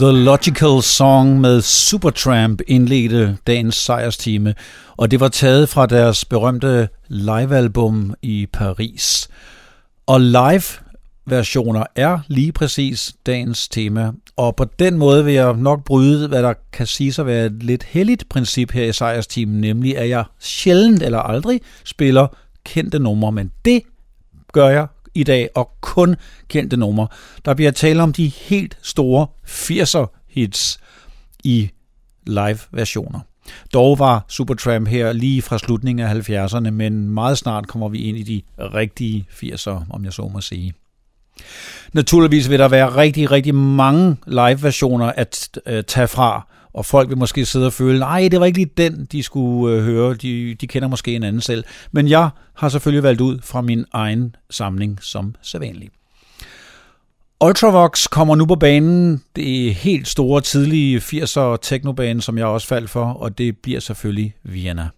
The Logical Song med Supertramp indledte dagens sejrstime, og det var taget fra deres berømte livealbum i Paris. Og live-versioner er lige præcis dagens tema, og på den måde vil jeg nok bryde, hvad der kan sige at være et lidt heldigt princip her i sejrstimen, nemlig at jeg sjældent eller aldrig spiller kendte numre, men det gør jeg i dag, og kun kendte numre. Der bliver tale om de helt store 80'er hits i live-versioner. Dog var Supertramp her lige fra slutningen af 70'erne, men meget snart kommer vi ind i de rigtige 80'er, om jeg så må sige. Naturligvis vil der være rigtig, rigtig mange live-versioner at øh, tage fra, og folk vil måske sidde og føle, nej, det var ikke lige den, de skulle øh, høre, de, de kender måske en anden selv. Men jeg har selvfølgelig valgt ud fra min egen samling som sædvanligt. Ultravox kommer nu på banen. Det er helt store, tidlige 80'er teknobane, som jeg også faldt for, og det bliver selvfølgelig Vienna.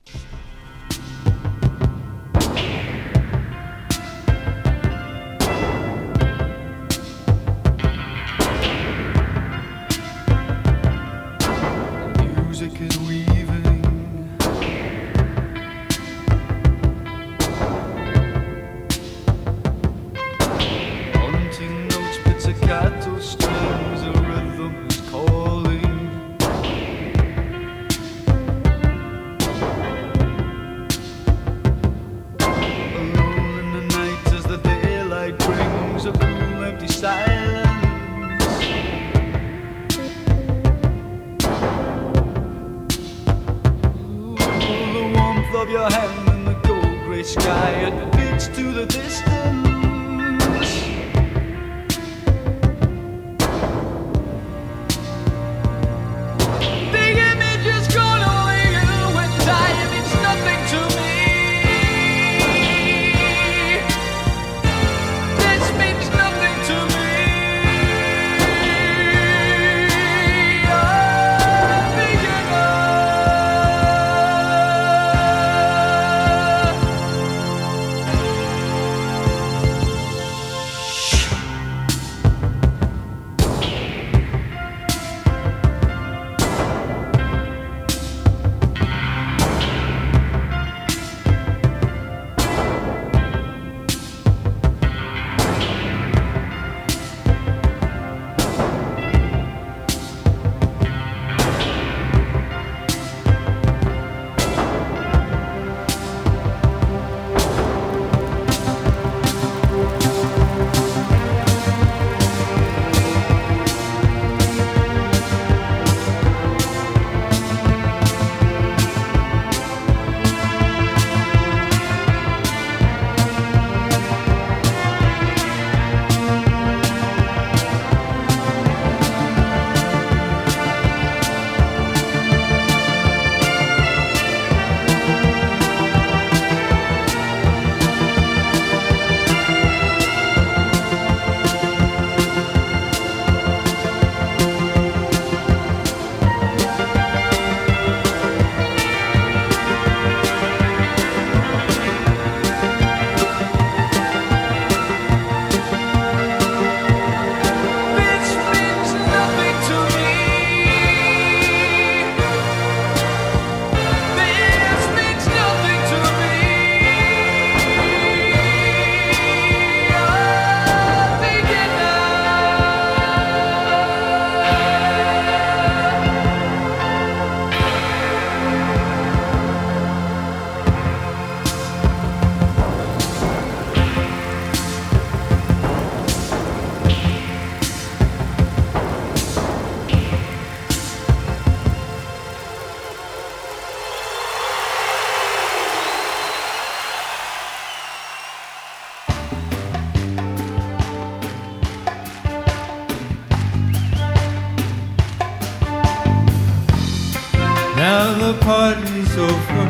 Now the party's over.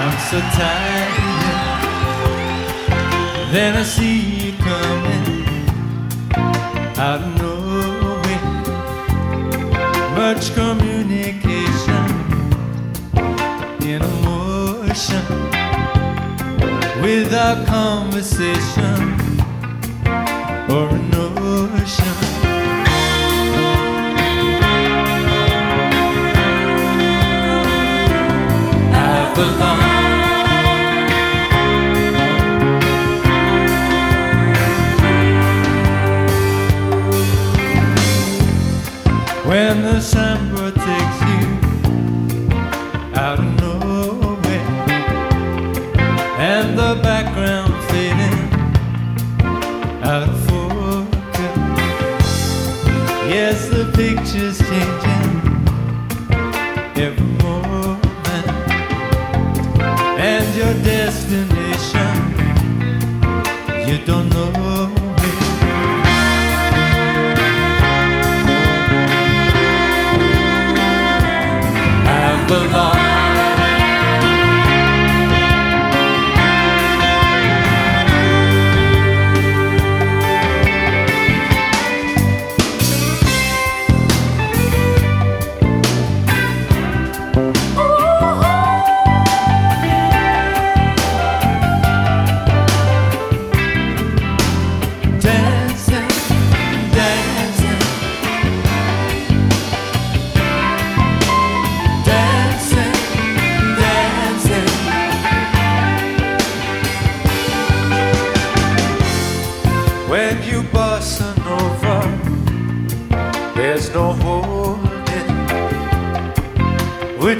I'm so tired. Then I see you coming out of nowhere. Much communication in emotion without conversation or a notion. When the sun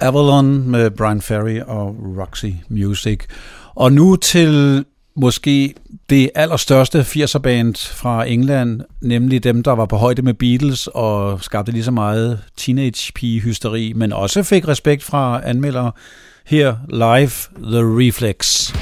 Avalon med Brian Ferry og Roxy Music. Og nu til måske det allerstørste 80'er-band fra England, nemlig dem, der var på højde med Beatles og skabte lige så meget teenage-pige-hysteri, men også fik respekt fra anmeldere. Her live The Reflex.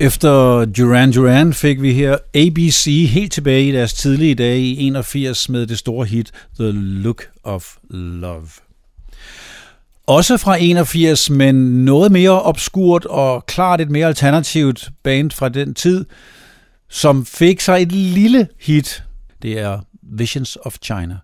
Efter Duran Duran fik vi her ABC helt tilbage i deres tidlige dage i 81 med det store hit The Look of Love. Også fra 81, men noget mere obskurt og klart et mere alternativt band fra den tid, som fik sig et lille hit. Det er Visions of China.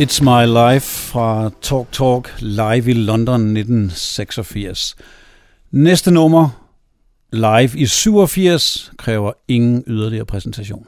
It's My Life fra Talk Talk live i London 1986. Næste nummer, live i 87, kræver ingen yderligere præsentation.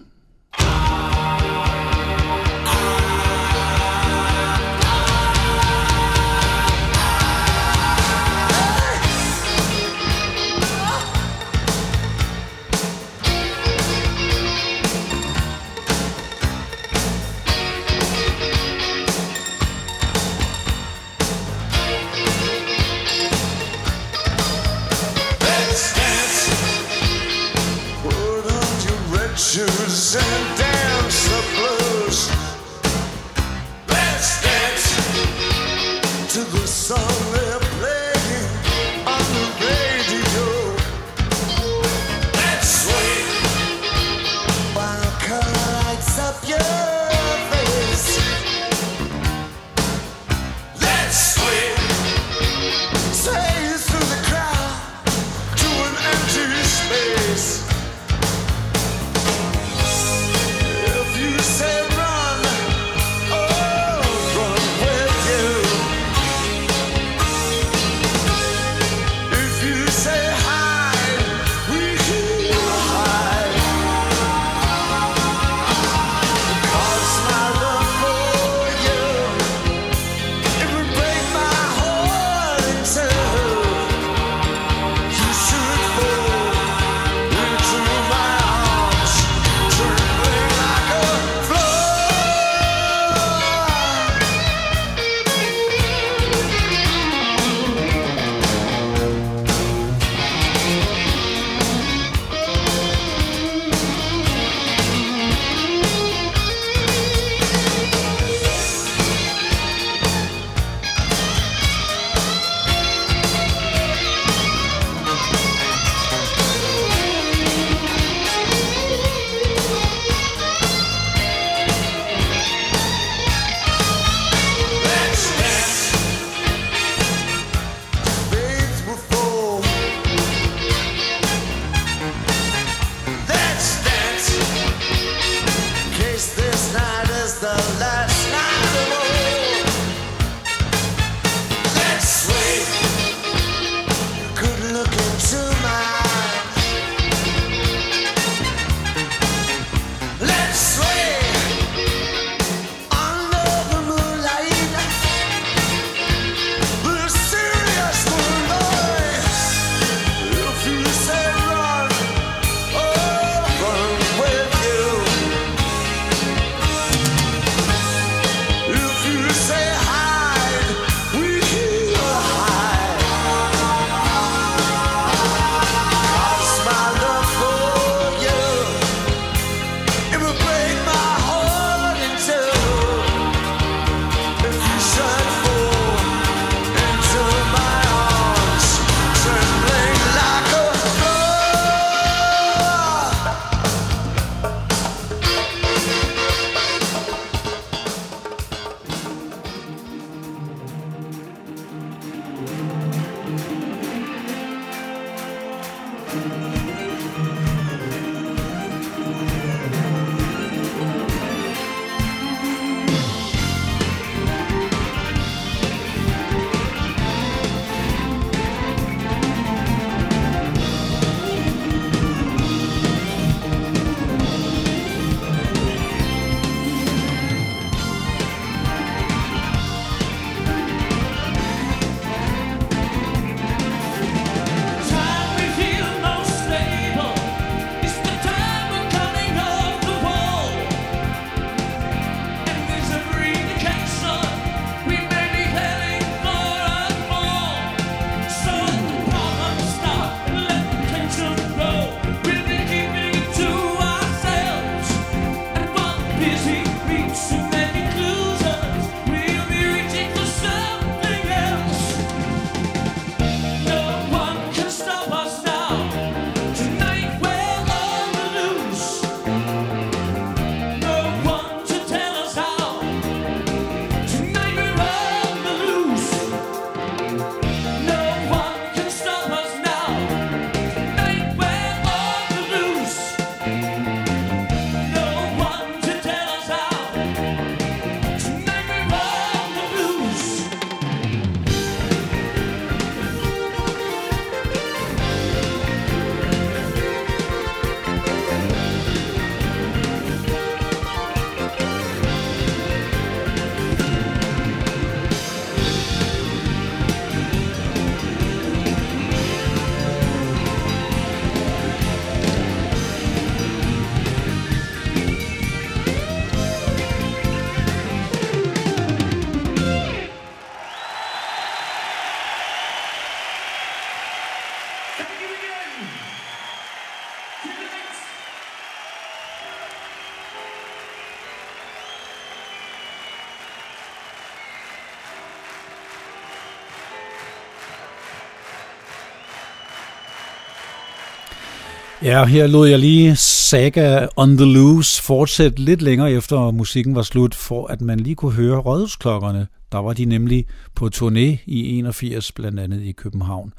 Ja, her lod jeg lige Saga on the Loose fortsætte lidt længere efter musikken var slut, for at man lige kunne høre rådhusklokkerne. Der var de nemlig på turné i 81, blandt andet i København.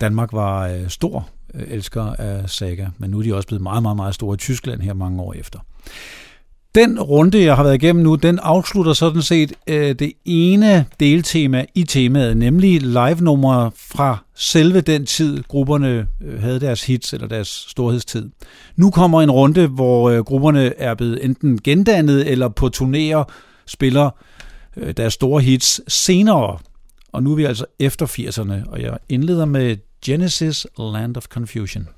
Danmark var øh, stor øh, elsker af Saga, men nu er de også blevet meget, meget, meget store i Tyskland her mange år efter. Den runde, jeg har været igennem nu, den afslutter sådan set øh, det ene deltema i temaet, nemlig live-numre fra selve den tid, grupperne øh, havde deres hits eller deres storhedstid. Nu kommer en runde, hvor øh, grupperne er blevet enten gendannet eller på turnéer spiller øh, deres store hits senere. Og nu er vi altså efter 80'erne, og jeg indleder med Genesis Land of Confusion.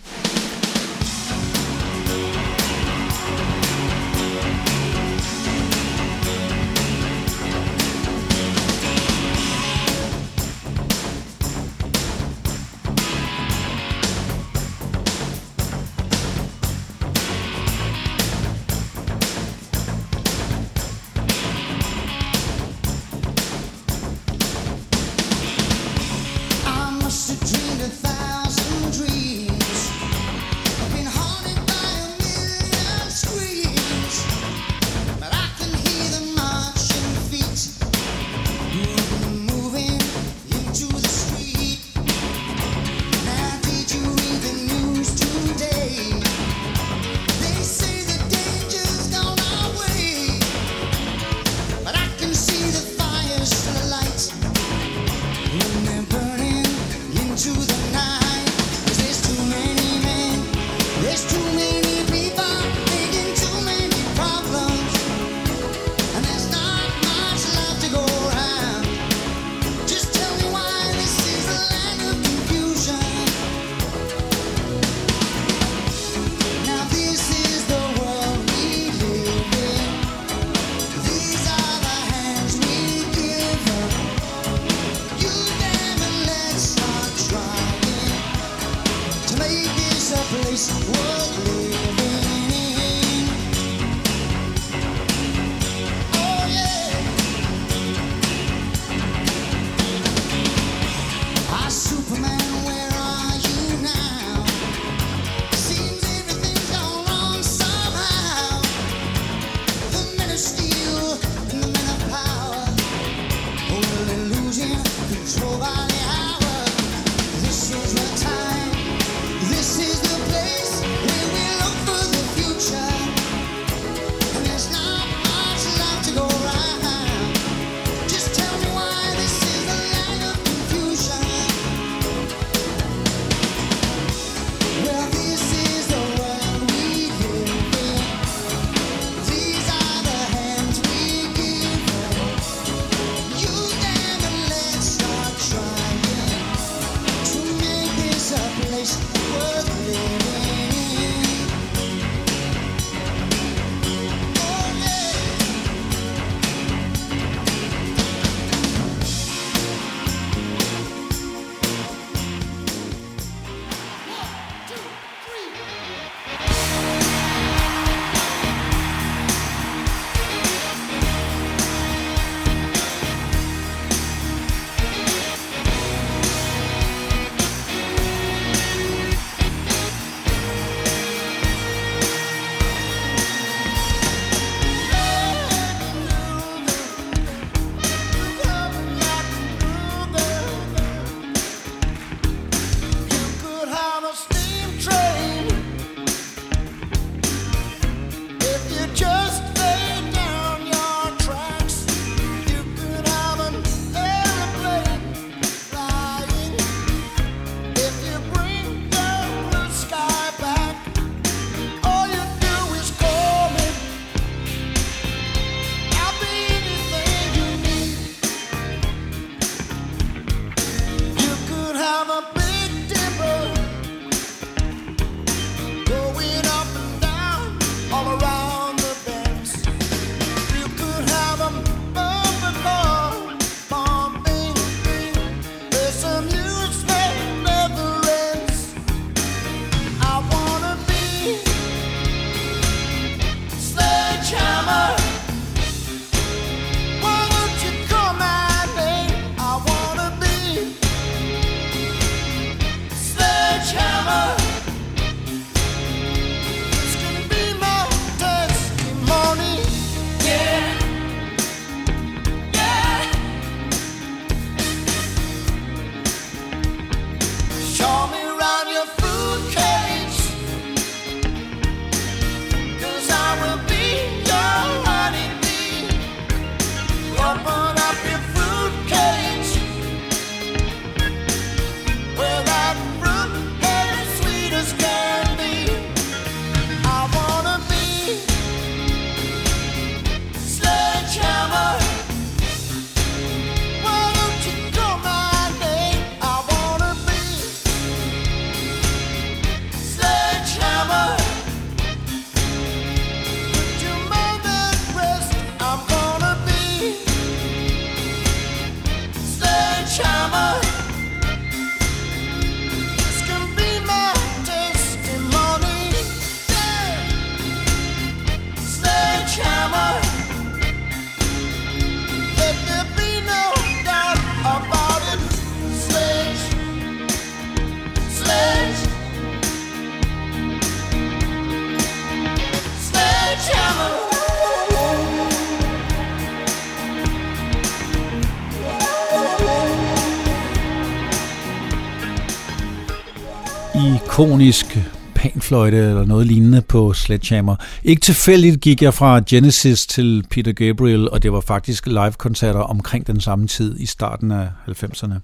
Ikonisk panfløjte eller noget lignende på Sledgehammer. Ikke tilfældigt gik jeg fra Genesis til Peter Gabriel, og det var faktisk live-koncerter omkring den samme tid i starten af 90'erne.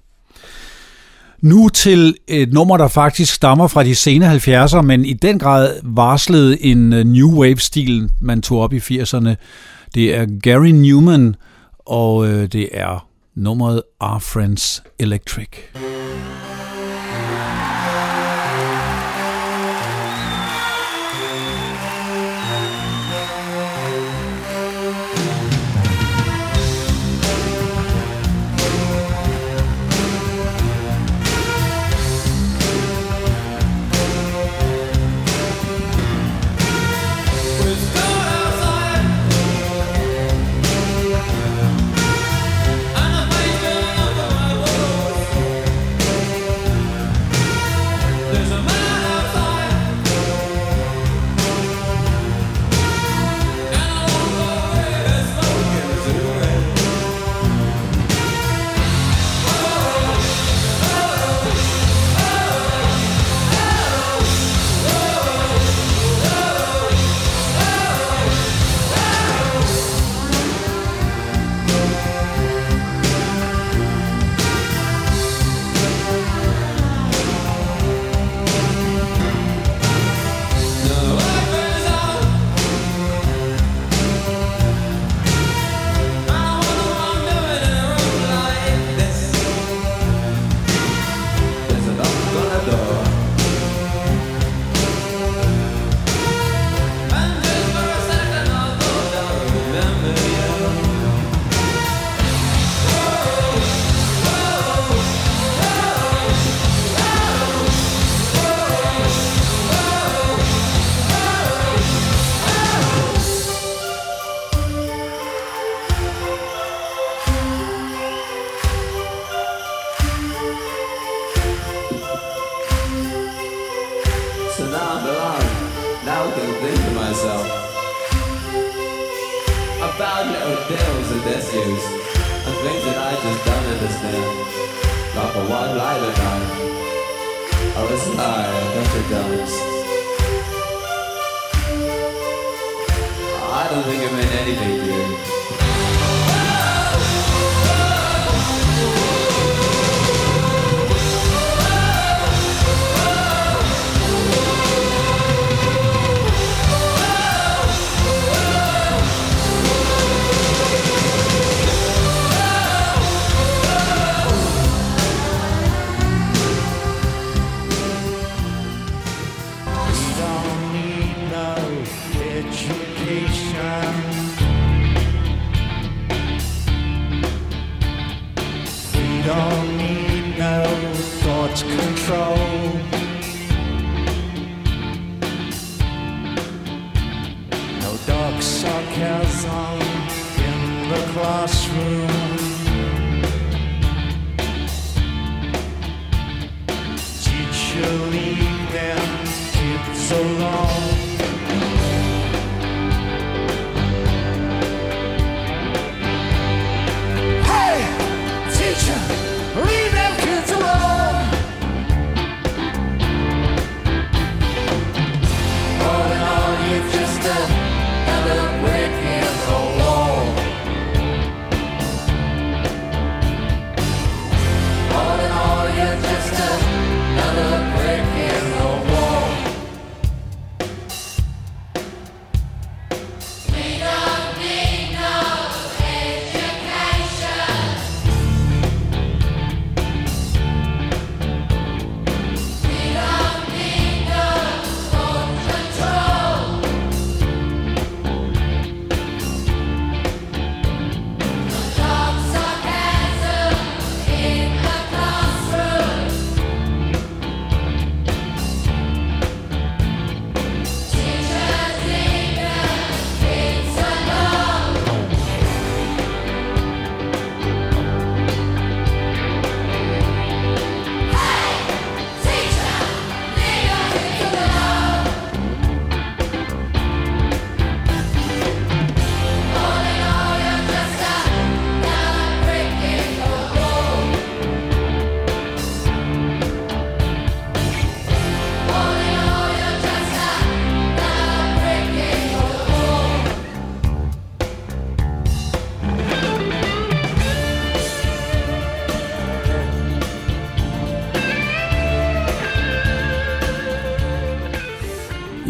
Nu til et nummer, der faktisk stammer fra de sene 70'er, men i den grad varslede en øh, New Wave-stil, man tog op i 80'erne. Det er Gary Newman, og øh, det er nummeret Our Friends Electric.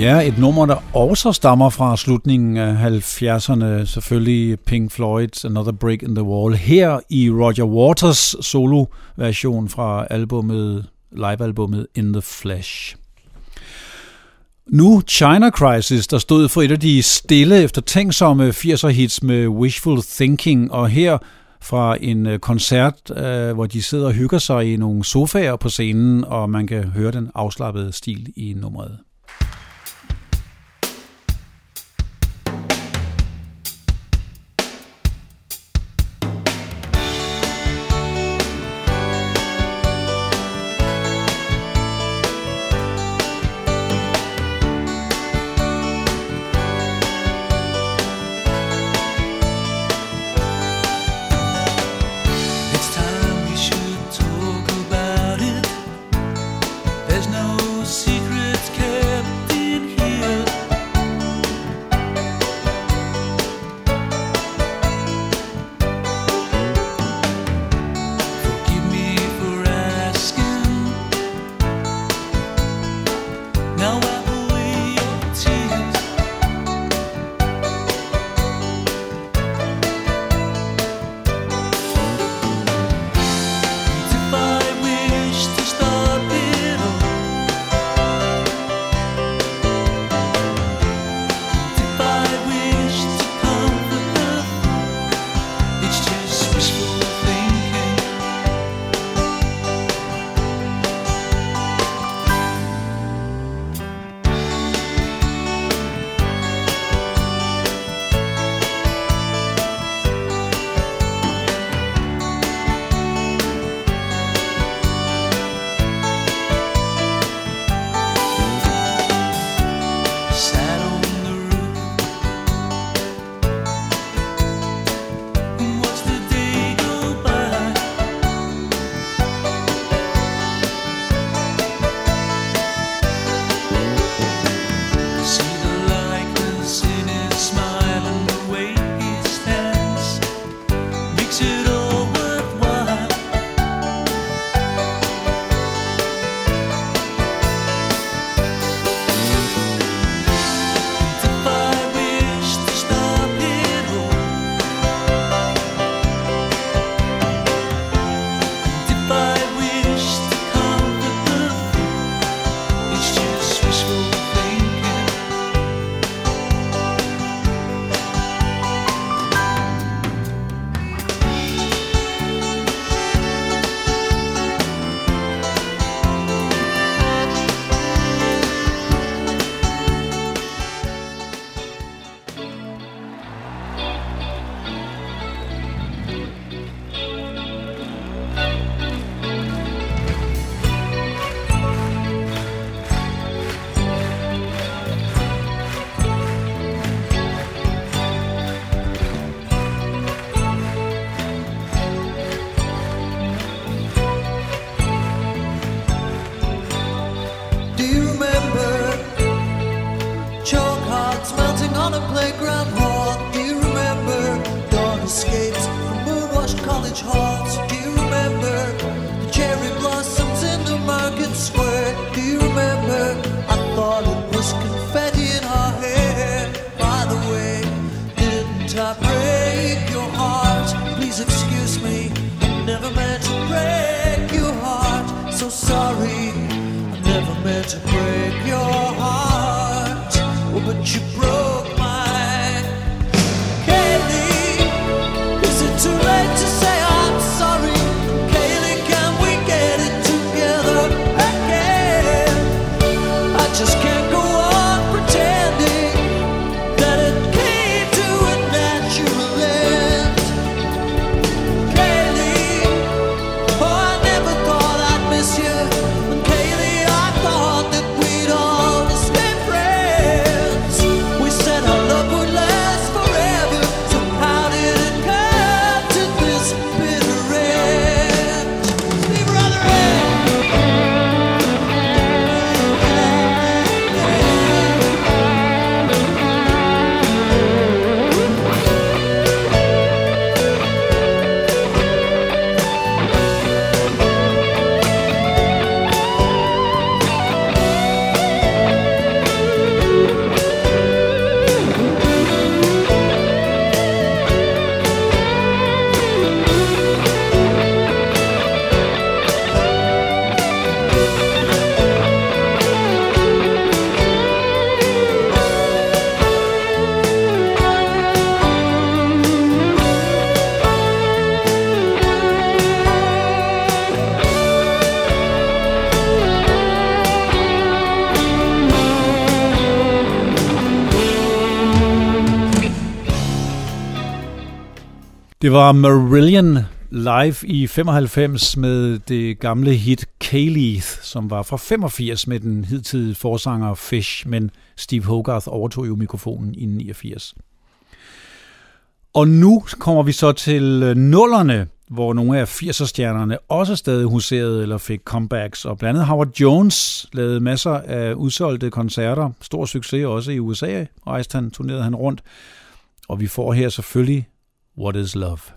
Ja, et nummer, der også stammer fra slutningen af 70'erne, selvfølgelig Pink Floyd's Another Break in the Wall, her i Roger Waters solo-version fra albumet, live-albummet In the Flesh. Nu China Crisis, der stod for et af de stille eftertænksomme 80'er hits med Wishful Thinking, og her fra en øh, koncert, øh, hvor de sidder og hygger sig i nogle sofaer på scenen, og man kan høre den afslappede stil i nummeret. but you broke. Det var Marillion live i 95 med det gamle hit K-Leith, som var fra 85 med den hidtidige forsanger Fish, men Steve Hogarth overtog jo mikrofonen i 89. Og nu kommer vi så til øh, nullerne, hvor nogle af 80'er-stjernerne også stadig huserede eller fik comebacks, og blandt andet Howard Jones lavede masser af udsolgte koncerter. Stor succes også i USA, rejste han, turnerede han rundt. Og vi får her selvfølgelig What is Love?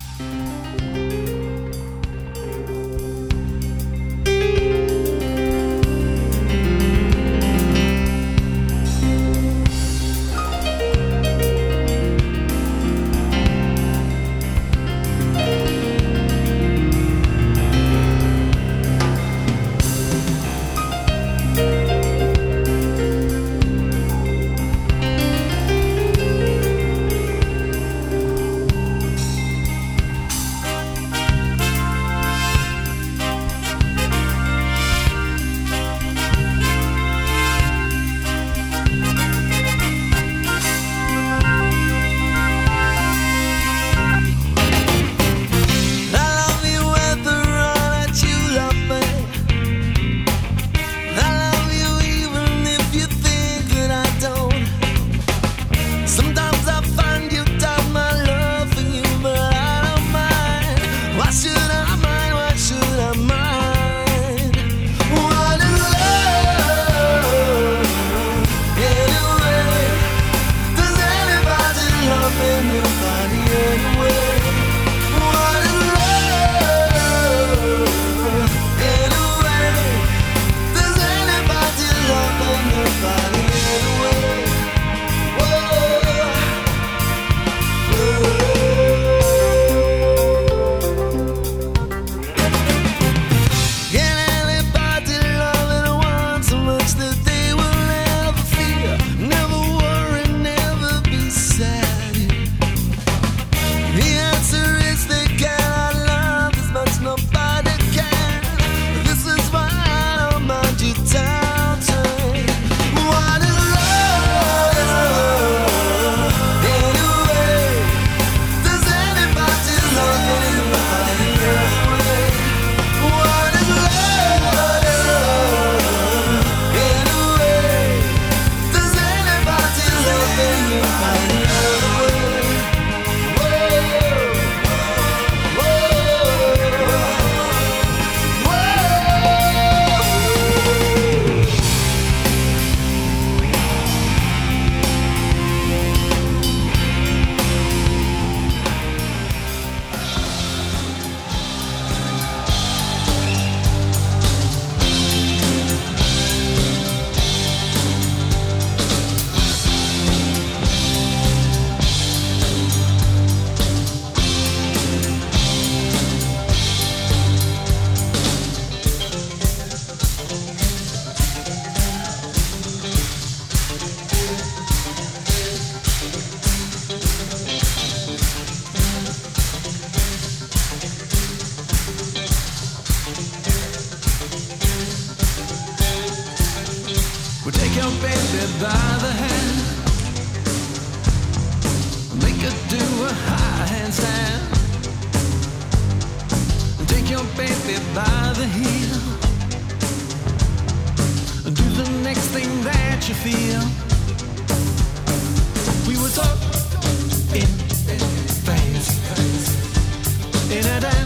in a dance.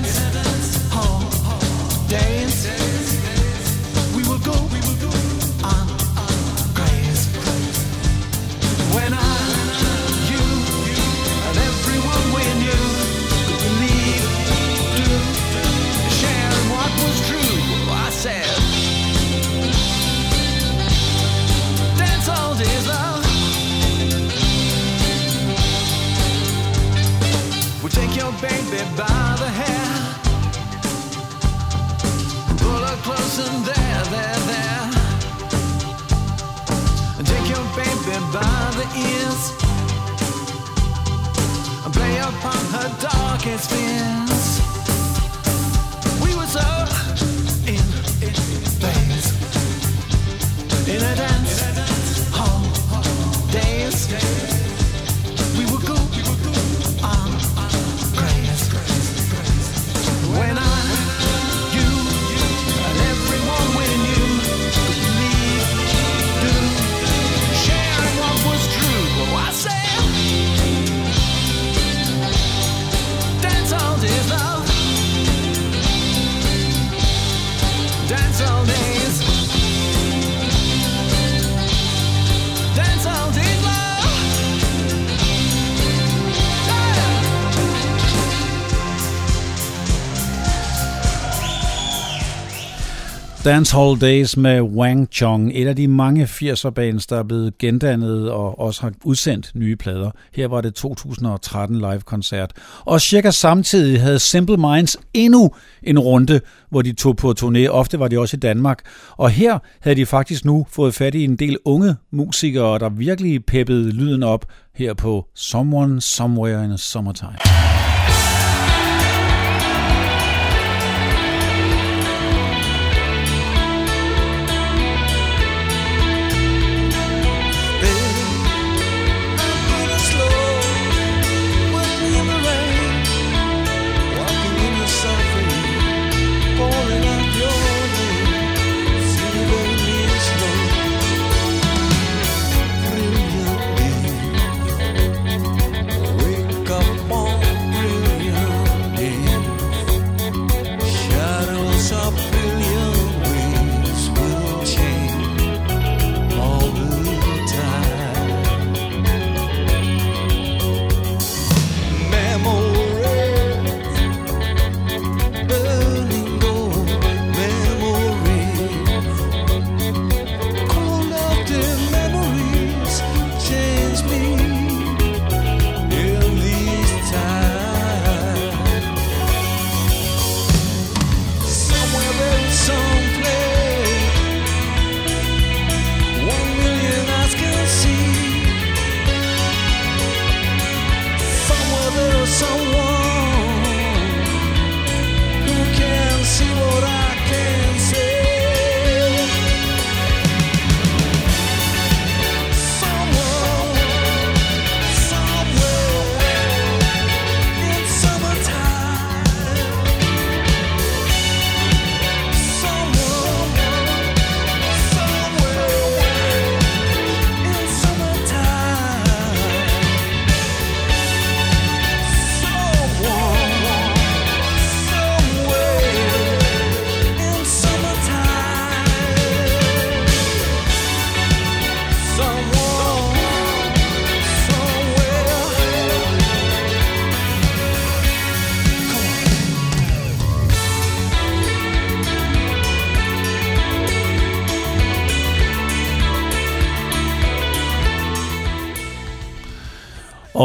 Dancehall Days med Wang Chong, et af de mange 80'er bands, der er blevet gendannet og også har udsendt nye plader. Her var det 2013 live-koncert. Og cirka samtidig havde Simple Minds endnu en runde, hvor de tog på turné. Ofte var de også i Danmark. Og her havde de faktisk nu fået fat i en del unge musikere, der virkelig peppede lyden op her på Someone Somewhere in a Summertime.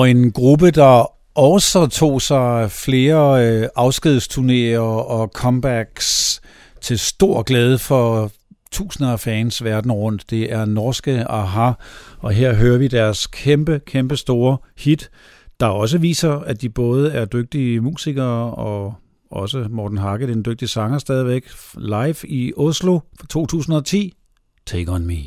Og en gruppe, der også tog sig flere øh, afskedsturnéer og comebacks til stor glæde for tusinder af fans verden rundt. Det er norske Aha, og her hører vi deres kæmpe, kæmpe store hit, der også viser, at de både er dygtige musikere og også Morten Hakke, den dygtige sanger stadigvæk, live i Oslo for 2010. Take on me.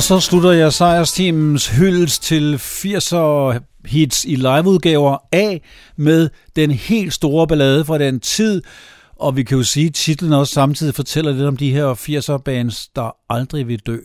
Og så slutter jeg sejrsteamens hyldest til 80'er hits i liveudgaver af med den helt store ballade fra den tid. Og vi kan jo sige, at titlen også samtidig fortæller lidt om de her 80'er bands, der aldrig vil dø.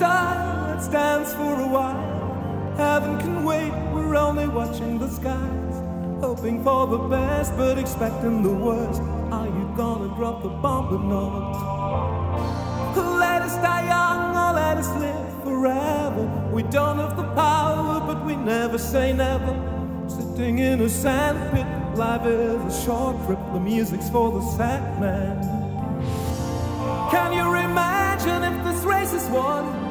Style, let's dance for a while. Heaven can wait, we're only watching the skies. Hoping for the best, but expecting the worst. Are you gonna drop the bomb or not? Let us die young or let us live forever. We don't have the power, but we never say never. Sitting in a sandpit, life is a short trip. The music's for the sad man. Can you imagine if this race is won?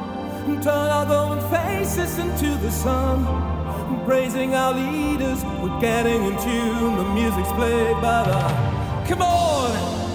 Turn our golden faces into the sun. Praising our leaders, we're getting in tune. The music's played, but uh, come on.